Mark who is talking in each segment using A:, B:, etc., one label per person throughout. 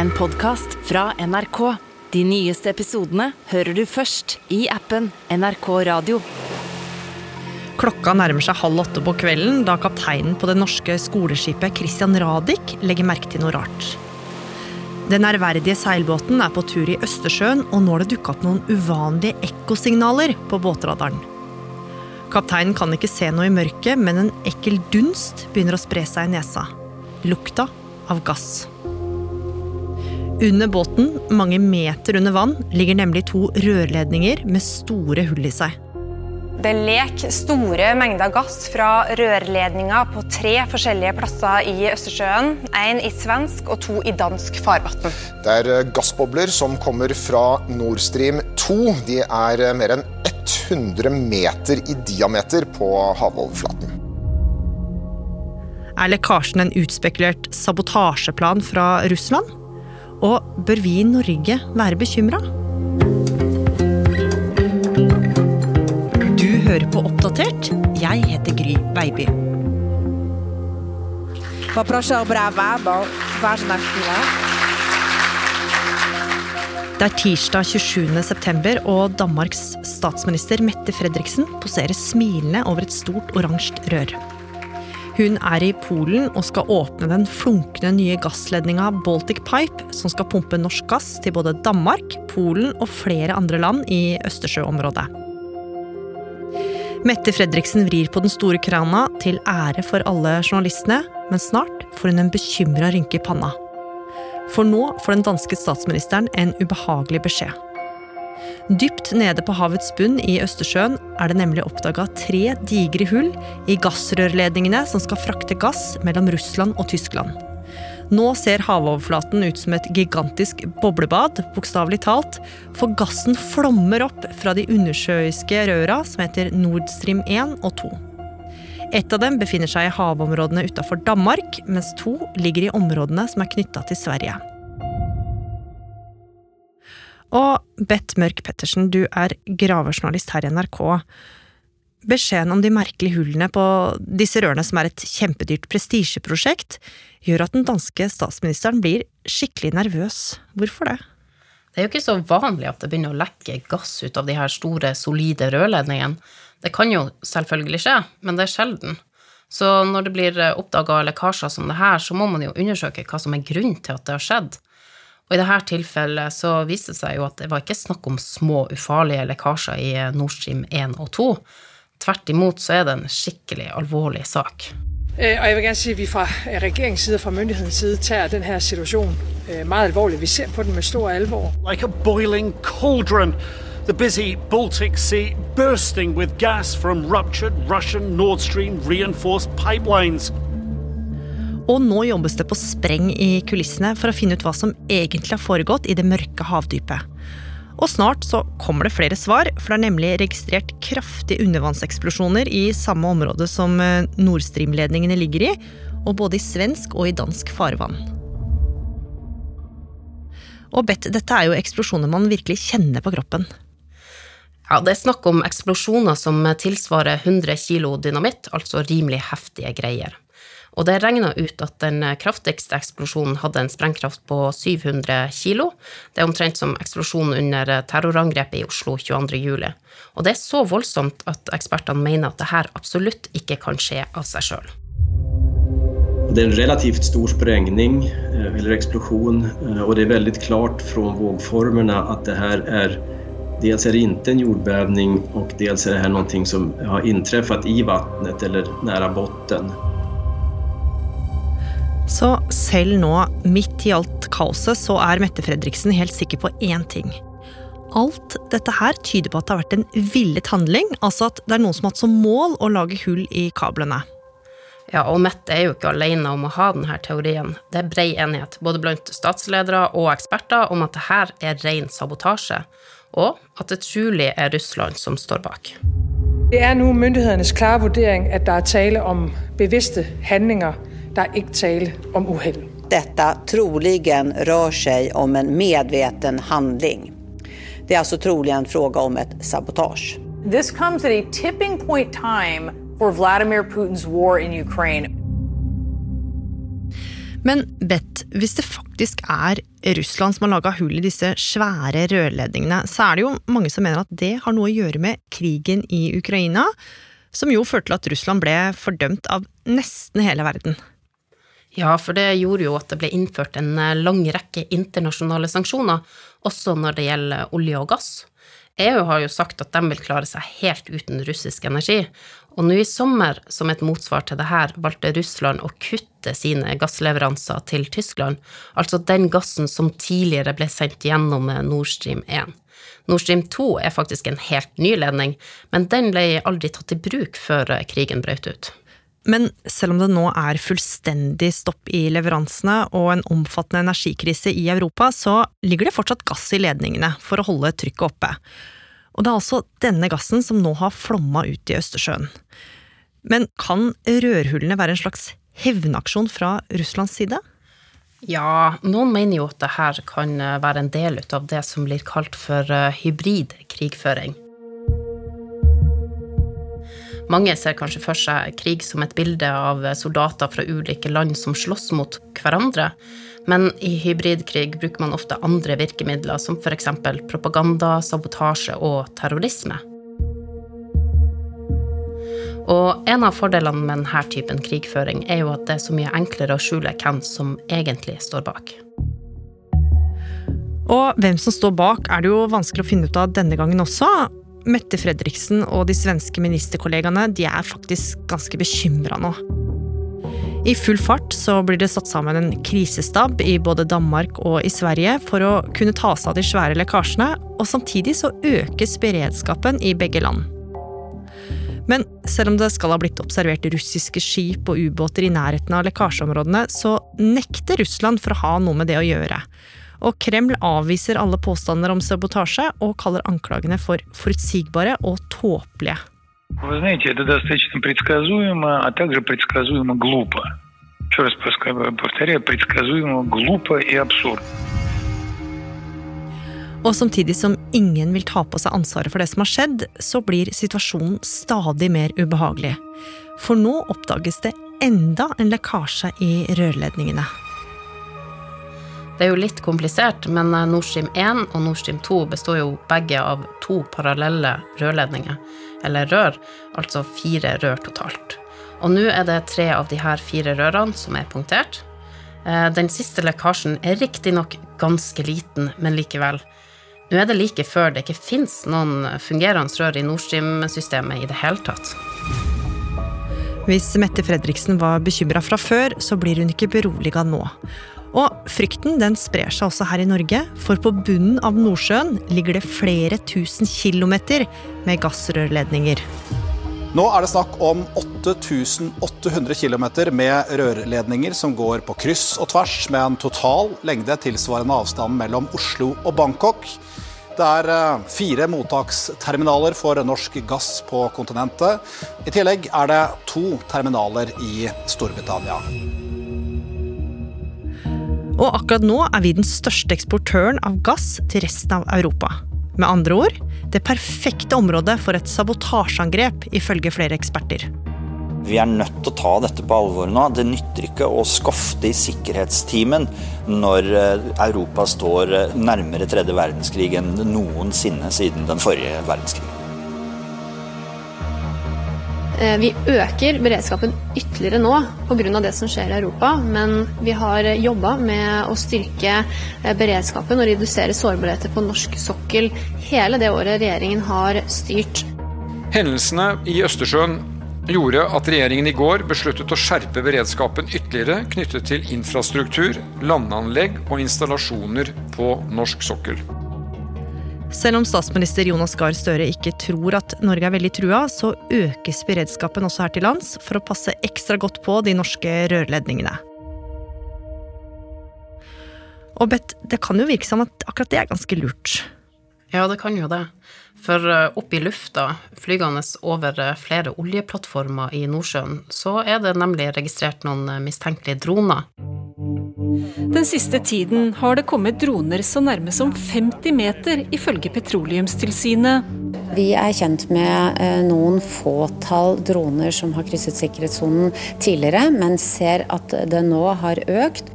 A: en podkast fra NRK. De nyeste episodene hører du først i appen NRK Radio.
B: Klokka nærmer seg halv åtte på kvelden da kapteinen på det norske skoleskipet Christian Radich legger merke til noe rart. Den ærverdige seilbåten er på tur i Østersjøen, og nå har det dukka opp noen uvanlige ekkosignaler på båtradaren. Kapteinen kan ikke se noe i mørket, men en ekkel dunst begynner å spre seg i nesa. Lukta av gass. Under båten, mange meter under vann, ligger nemlig to rørledninger med store hull i seg.
C: Det leker store mengder gass fra rørledninger på tre forskjellige plasser i Østersjøen. Én i svensk og to i dansk farvann.
D: Det er eh, gassbobler som kommer fra Nord Stream 2. De er eh, mer enn 100 meter i diameter på havoverflaten.
B: Er lekkasjen en utspekulert sabotasjeplan fra Russland? Og bør vi i Norge være bekymra? Du hører på Oppdatert. Jeg heter Gry Baby. Det er tirsdag 27. september, og Danmarks statsminister Mette Fredriksen poserer smilende over et stort oransje rør. Hun er i Polen og skal åpne den flunkende nye gassledninga Baltic Pipe, som skal pumpe norsk gass til både Danmark, Polen og flere andre land i Østersjøområdet. Mette Fredriksen vrir på den store krana til ære for alle journalistene, men snart får hun en bekymra rynke i panna. For nå får den danske statsministeren en ubehagelig beskjed. Dypt nede på havets bunn i Østersjøen er det nemlig oppdaga tre digre hull i gassrørledningene som skal frakte gass mellom Russland og Tyskland. Nå ser havoverflaten ut som et gigantisk boblebad, bokstavelig talt, for gassen flommer opp fra de undersjøiske røra som heter Nord Stream 1 og 2. Ett av dem befinner seg i havområdene utafor Danmark, mens to ligger i områdene som er knytta til Sverige. Og Bett Mørk Pettersen, du er gravejournalist her i NRK. Beskjeden om de merkelige hullene på disse rørene, som er et kjempedyrt prestisjeprosjekt, gjør at den danske statsministeren blir skikkelig nervøs. Hvorfor det?
E: Det er jo ikke så vanlig at det begynner å lekke gass ut av de her store, solide rørledningene. Det kan jo selvfølgelig skje, men det er sjelden. Så når det blir oppdaga lekkasjer som det her, så må man jo undersøke hva som er grunnen til at det har skjedd. Og i dette tilfellet så viste det seg jo at det var ikke snakk om små, ufarlige lekkasjer i Nord Stream 1 og 2. Tvert imot så er det en skikkelig alvorlig sak.
F: Øh, og jeg vil gerne si at vi fra regjeringens side og fra myndighetens side tager denne situasjonen situation øh, meget alvorlig. Vi ser på den med stor alvor.
G: Like a boiling cauldron, the busy Baltic Sea bursting with gas from ruptured Russian Nord Stream reinforced pipelines.
B: Og nå jobbes det på spreng i kulissene for å finne ut hva som egentlig har foregått i det mørke havdypet. Og snart så kommer det flere svar, for det er nemlig registrert kraftige undervannseksplosjoner i samme område som Nord Stream-ledningene ligger i, og både i svensk og i dansk farvann. Og Bett, dette er jo eksplosjoner man virkelig kjenner på kroppen.
E: Ja, det er snakk om eksplosjoner som tilsvarer 100 kilo dynamitt, altså rimelig heftige greier. Og det er regna ut at den kraftigste eksplosjonen hadde en sprengkraft på 700 kilo. Det er omtrent som eksplosjonen under terrorangrepet i Oslo 22.07. Og det er så voldsomt at ekspertene mener at det her absolutt ikke kan skje av seg sjøl.
H: Det er en relativt stor sprengning eller eksplosjon, og det er veldig klart fra vågformene at det her er Dels er det ikke en jordbävning og dels er det her noe som har inntruffet i vannet eller nære bunnen.
B: Så selv nå, midt i alt kaoset, så er Mette Fredriksen helt sikker på én ting. Alt dette her tyder på at det har vært en villet handling, altså at det er noen som har hatt som mål å lage hull i kablene.
E: Ja, og Mette er jo ikke alene om å ha denne teorien. Det er brei enighet, både blant statsledere og eksperter, om at dette er ren sabotasje, og at det trolig er Russland som står bak.
F: Det er nå myndighedernes klare vurdering at det er tale om bevisste handlinger. Det er ikke tale om uhell.
I: Dette troligen rör seg om en medveten handling. Det er altså trolig en fråga om et sabotasje.
J: This comes at a tipping point time for Vladimir Putin's war in Ukraine.
B: Men Bett, hvis det faktisk er Russland som har laga hull i disse svære rørledningene, så er det jo mange som mener at det har noe å gjøre med krigen i Ukraina, som jo førte til at Russland ble fordømt av nesten hele verden.
E: Ja, for det gjorde jo at det ble innført en eh, lang rekke internasjonale sanksjoner, også når det gjelder olje og gass. EU har jo sagt at de vil klare seg helt uten russisk energi, og nå i sommer, som et motsvar til det her, valgte Russland å kutte sine gassleveranser til Tyskland, altså den gassen som tidligere ble sendt gjennom Nord Stream 1. Nord Stream 2 er faktisk en helt ny ledning, men den ble aldri tatt i bruk før krigen brøt ut.
B: Men selv om det nå er fullstendig stopp i leveransene og en omfattende energikrise i Europa, så ligger det fortsatt gass i ledningene for å holde trykket oppe. Og det er altså denne gassen som nå har flomma ut i Østersjøen. Men kan rørhullene være en slags hevnaksjon fra Russlands side?
E: Ja, noen mener jo at dette kan være en del av det som blir kalt for eh, hybrid krigføring. Mange ser kanskje for seg krig som et bilde av soldater fra ulike land som slåss mot hverandre, men i hybridkrig bruker man ofte andre virkemidler, som f.eks. propaganda, sabotasje og terrorisme. Og en av fordelene med denne typen krigføring er jo at det er så mye enklere å skjule hvem som egentlig står bak.
B: Og hvem som står bak, er det jo vanskelig å finne ut av denne gangen også. Mette Fredriksen og de svenske ministerkollegaene de er faktisk ganske bekymra nå. I full fart så blir det satt sammen en krisestab i både Danmark og i Sverige for å kunne ta seg av de svære lekkasjene, og samtidig så økes beredskapen i begge land. Men selv om det skal ha blitt observert russiske skip og ubåter i nærheten av lekkasjeområdene, så nekter Russland for å ha noe med det å gjøre. Og Kreml avviser alle påstander om sabotasje, og kaller anklagene for forutsigbare og tåpelige. Og samtidig som ingen vil ta på seg ansvaret for det som har skjedd, så blir situasjonen stadig mer ubehagelig. For nå oppdages det enda en lekkasje i rørledningene.
E: Det er jo litt komplisert, men eh, Nord Stream 1 og Nord Stream 2 består jo begge av to parallelle rørledninger, eller rør, altså fire rør totalt. Og nå er det tre av de her fire rørene som er punktert. Eh, den siste lekkasjen er riktignok ganske liten, men likevel. Nå er det like før det ikke fins noen fungerende rør i Nord Stream-systemet i det hele tatt.
B: Hvis Mette Fredriksen var bekymra fra før, så blir hun ikke beroliga nå. Og frykten den sprer seg også her i Norge, for på bunnen av Nordsjøen ligger det flere tusen kilometer med gassrørledninger.
K: Nå er det snakk om 8800 km med rørledninger som går på kryss og tvers, med en total lengde tilsvarende avstanden mellom Oslo og Bangkok. Det er eh, fire mottaksterminaler for norsk gass på kontinentet. I tillegg er det to terminaler i Storbritannia.
B: Og akkurat nå er vi den største eksportøren av gass til resten av Europa. Med andre ord det perfekte området for et sabotasjeangrep, ifølge flere eksperter.
L: Vi er nødt til å ta dette på alvor nå. Det nytter ikke å skofte i sikkerhetstimen når eh, Europa står eh, nærmere tredje verdenskrig enn noensinne siden den forrige verdenskrigen.
M: Eh, vi øker beredskapen ytterligere nå pga. det som skjer i Europa, men vi har jobba med å styrke eh, beredskapen og redusere sårbarheter på norsk sokkel hele det året regjeringen har styrt.
N: Hendelsene i Østersjøen gjorde at regjeringen i går besluttet å skjerpe beredskapen ytterligere knyttet til infrastruktur, landanlegg og installasjoner på norsk sokkel.
B: Selv om statsminister Jonas Gahr Støre ikke tror at Norge er veldig trua, så økes beredskapen også her til lands for å passe ekstra godt på de norske rørledningene. Og Bett, det kan jo virke som at akkurat det er ganske lurt.
E: Ja, det kan jo det. For opp i lufta, flygende over eh, flere oljeplattformer i Nordsjøen, så er det nemlig registrert noen eh, mistenkelige droner.
O: Den siste tiden har det kommet droner så nærme som 50 meter, ifølge Petroleumstilsynet.
P: Vi er kjent med eh, noen fåtall droner som har krysset sikkerhetssonen tidligere, men ser at det nå har økt.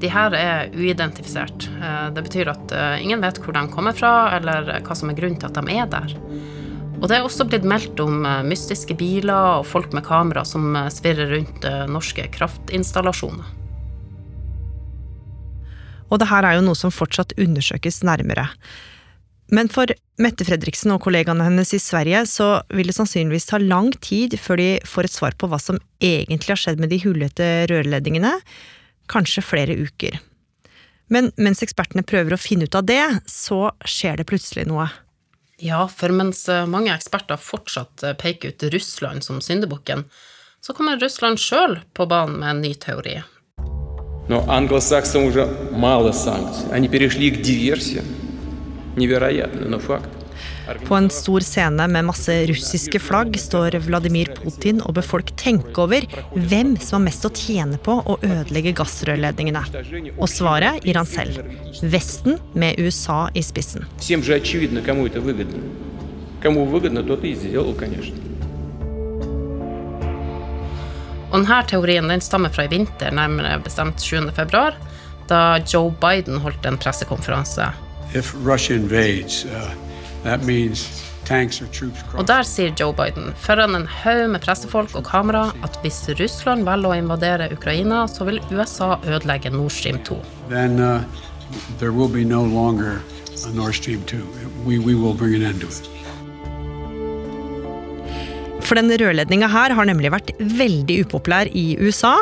E: De her er uidentifisert. Eh, det betyr at eh, ingen vet hvor de kommer fra, eller hva som er grunnen til at de er der. Og det er også blitt meldt om mystiske biler og folk med kamera som svirrer rundt norske kraftinstallasjoner.
B: Og det her er jo noe som fortsatt undersøkes nærmere. Men for Mette Fredriksen og kollegaene hennes i Sverige så vil det sannsynligvis ta lang tid før de får et svar på hva som egentlig har skjedd med de hullete rørledningene, kanskje flere uker. Men mens ekspertene prøver å finne ut av det, så skjer det plutselig noe.
E: Ja, for mens mange eksperter fortsatt peker ut Russland som syndebukken, så kommer Russland sjøl på banen med en ny teori.
Q: Но англосаксам уже мало санкций. Они перешли к диверсиям. Невероятно, но факт.
B: På en stor scene med masse russiske flagg står Vladimir Putin og ber folk tenke over hvem som har mest å tjene på å ødelegge gassrørledningene. Og svaret gir han selv. Vesten med USA i spissen.
Q: Всем же очевидно, кому это выгодно. Кому выгодно, тот и сделал, конечно.
E: Og denne teorien den stammer fra i vinter, nærmere bestemt 7. februar, da Joe Biden holdt en pressekonferanse.
R: Invades, uh,
E: Og der sier Joe Biden foran en haug med pressefolk og kamera at hvis Russland velger å invadere Ukraina, så vil USA ødelegge Nord Stream 2.
R: Then uh, there will be no longer a Nord Stream 2. We, we will bring an end to it.
B: For den rørledninga her har nemlig vært veldig upopulær i USA.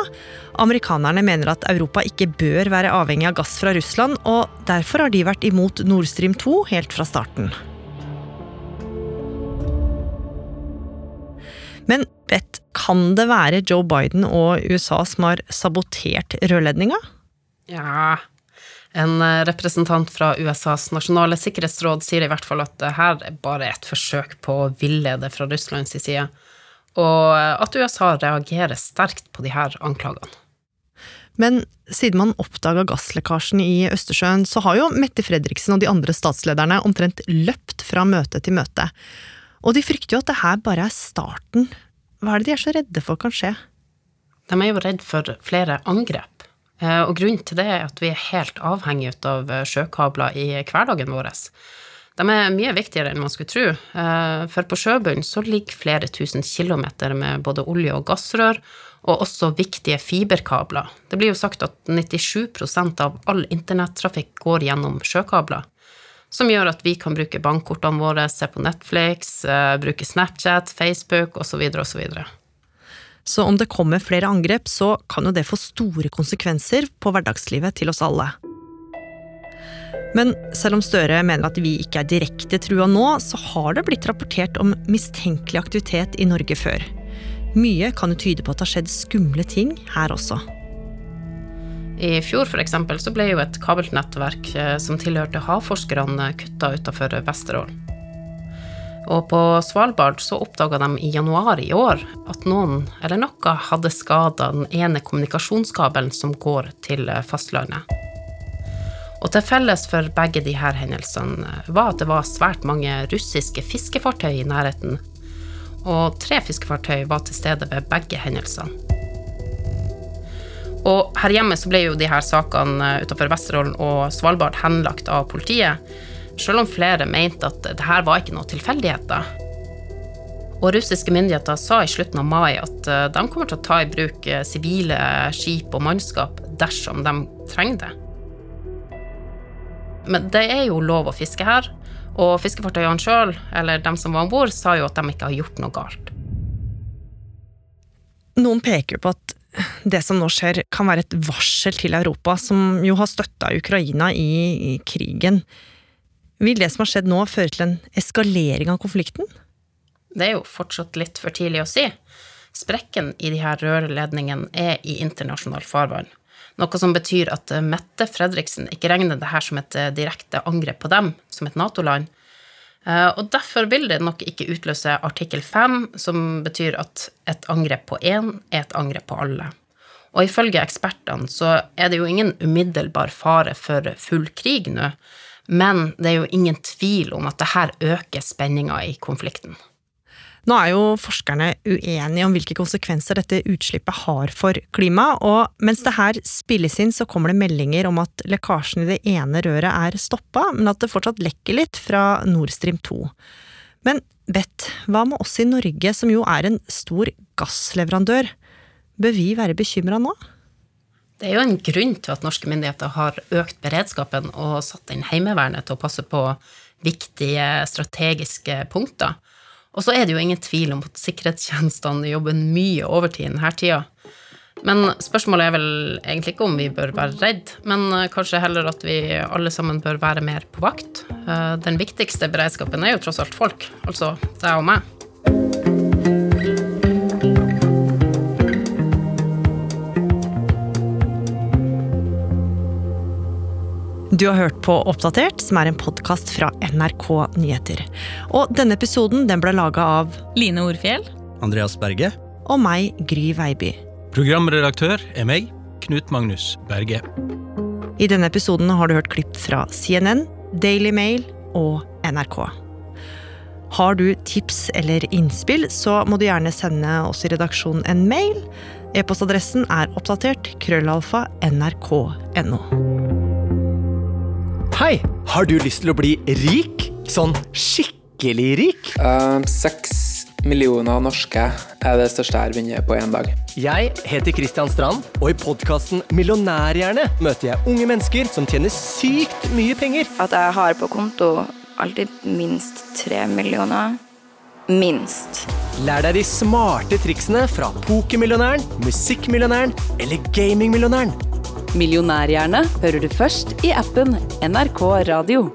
B: Amerikanerne mener at Europa ikke bør være avhengig av gass fra Russland, og derfor har de vært imot Nord Stream 2 helt fra starten. Men vet, kan det være Joe Biden og USA som har sabotert rørledninga?
E: Ja, en representant fra USAs nasjonale sikkerhetsråd sier i hvert fall at det her er bare et forsøk på å villede fra Russlands side, og at USA reagerer sterkt på de her anklagene.
B: Men siden man oppdaga gasslekkasjen i Østersjøen, så har jo Mette Fredriksen og de andre statslederne omtrent løpt fra møte til møte. Og de frykter jo at det her bare er starten. Hva er det de er så redde for kan skje?
E: De er jo redd for flere angrep. Og grunnen til det er at vi er helt avhengig av sjøkabler i hverdagen vår. De er mye viktigere enn man skulle tro, for på sjøbunnen ligger flere tusen kilometer med både olje- og gassrør, og også viktige fiberkabler. Det blir jo sagt at 97% av all internettrafikk går gjennom sjøkabler, som gjør at vi kan bruke bankkortene våre, se på Netflix, bruke Snapchat, Facebook osv. osv.
B: Så om det kommer flere angrep, så kan jo det få store konsekvenser på hverdagslivet til oss alle. Men selv om Støre mener at vi ikke er direkte trua nå, så har det blitt rapportert om mistenkelig aktivitet i Norge før. Mye kan jo tyde på at det har skjedd skumle ting her også.
E: I fjor for eksempel, så ble jo et kabelnettverk som tilhørte havforskerne kutta utafor Vesterålen. Og på Svalbard så oppdaga de i januar i år at noen eller noe hadde skada den ene kommunikasjonskabelen som går til fastlandet. Og til felles for begge disse hendelsene var at det var svært mange russiske fiskefartøy i nærheten, og tre fiskefartøy var til stede ved begge hendelsene. Og her hjemme så ble jo her sakene utenfor Vesterålen og Svalbard henlagt av politiet, selv om flere mente at det her var ikke noe tilfeldigheter. Og russiske myndigheter sa i slutten av mai at de kommer til å ta i bruk sivile skip og mannskap dersom de trenger det. Men det er jo lov å fiske her, og fiskefartøyene sjøl, eller dem som var om bord, sa jo at de ikke har gjort noe galt.
B: Noen peker på at det som nå skjer, kan være et varsel til Europa, som jo har støtta Ukraina i krigen. Vil det som har skjedd nå, føre til en eskalering av konflikten?
E: Det er jo fortsatt litt for tidlig å si. Sprekken i de her rørledningene er i internasjonalt farvann. Noe som betyr at Mette Fredriksen ikke regner det her som et direkte angrep på dem, som et Nato-land. Og derfor vil det nok ikke utløse artikkel 5, som betyr at et angrep på én er et angrep på alle. Og ifølge ekspertene så er det jo ingen umiddelbar fare for full krig nå, Men det er jo ingen tvil om at det her øker spenninga i konflikten.
B: Nå er jo forskerne uenige om hvilke konsekvenser dette utslippet har for klimaet, og mens det her spilles inn, så kommer det meldinger om at lekkasjen i det ene røret er stoppa, men at det fortsatt lekker litt fra Nord Stream 2. Men Beth, hva med oss i Norge, som jo er en stor gassleverandør? Bør vi være bekymra nå?
E: Det er jo en grunn til at norske myndigheter har økt beredskapen og satt inn Heimevernet til å passe på viktige strategiske punkter. Og så er det jo ingen tvil om at sikkerhetstjenestene jobber mye overtid i denne tida. Men spørsmålet er vel egentlig ikke om vi bør være redd, men kanskje heller at vi alle sammen bør være mer på vakt. Eh, den viktigste beredskapen er jo tross alt folk, altså deg og meg.
B: Du har hørt på Oppdatert, som er en podkast fra NRK Nyheter. Og denne episoden den ble laga av
S: Line Orfjell.
T: Andreas Berge.
B: Og meg, Gry Veiby.
T: Programredaktør er meg, Knut Magnus Berge.
B: I denne episoden har du hørt klipp fra CNN, Daily Mail og NRK. Har du tips eller innspill, så må du gjerne sende oss i redaksjonen en mail. E-postadressen er oppdatert krøllalfa nrk.no.
U: Hei! Har du lyst til å bli rik? Sånn skikkelig rik?
V: Seks millioner norske er det største jeg har vunnet på én dag.
U: Jeg heter Kristian Strand, og i podkasten Millionærhjerne møter jeg unge mennesker som tjener sykt mye penger.
W: At jeg har på konto alltid minst tre millioner. Minst.
U: Lær deg de smarte triksene fra pokermillionæren, musikkmillionæren eller gamingmillionæren.
X: Millionærhjerne hører du først i appen NRK Radio.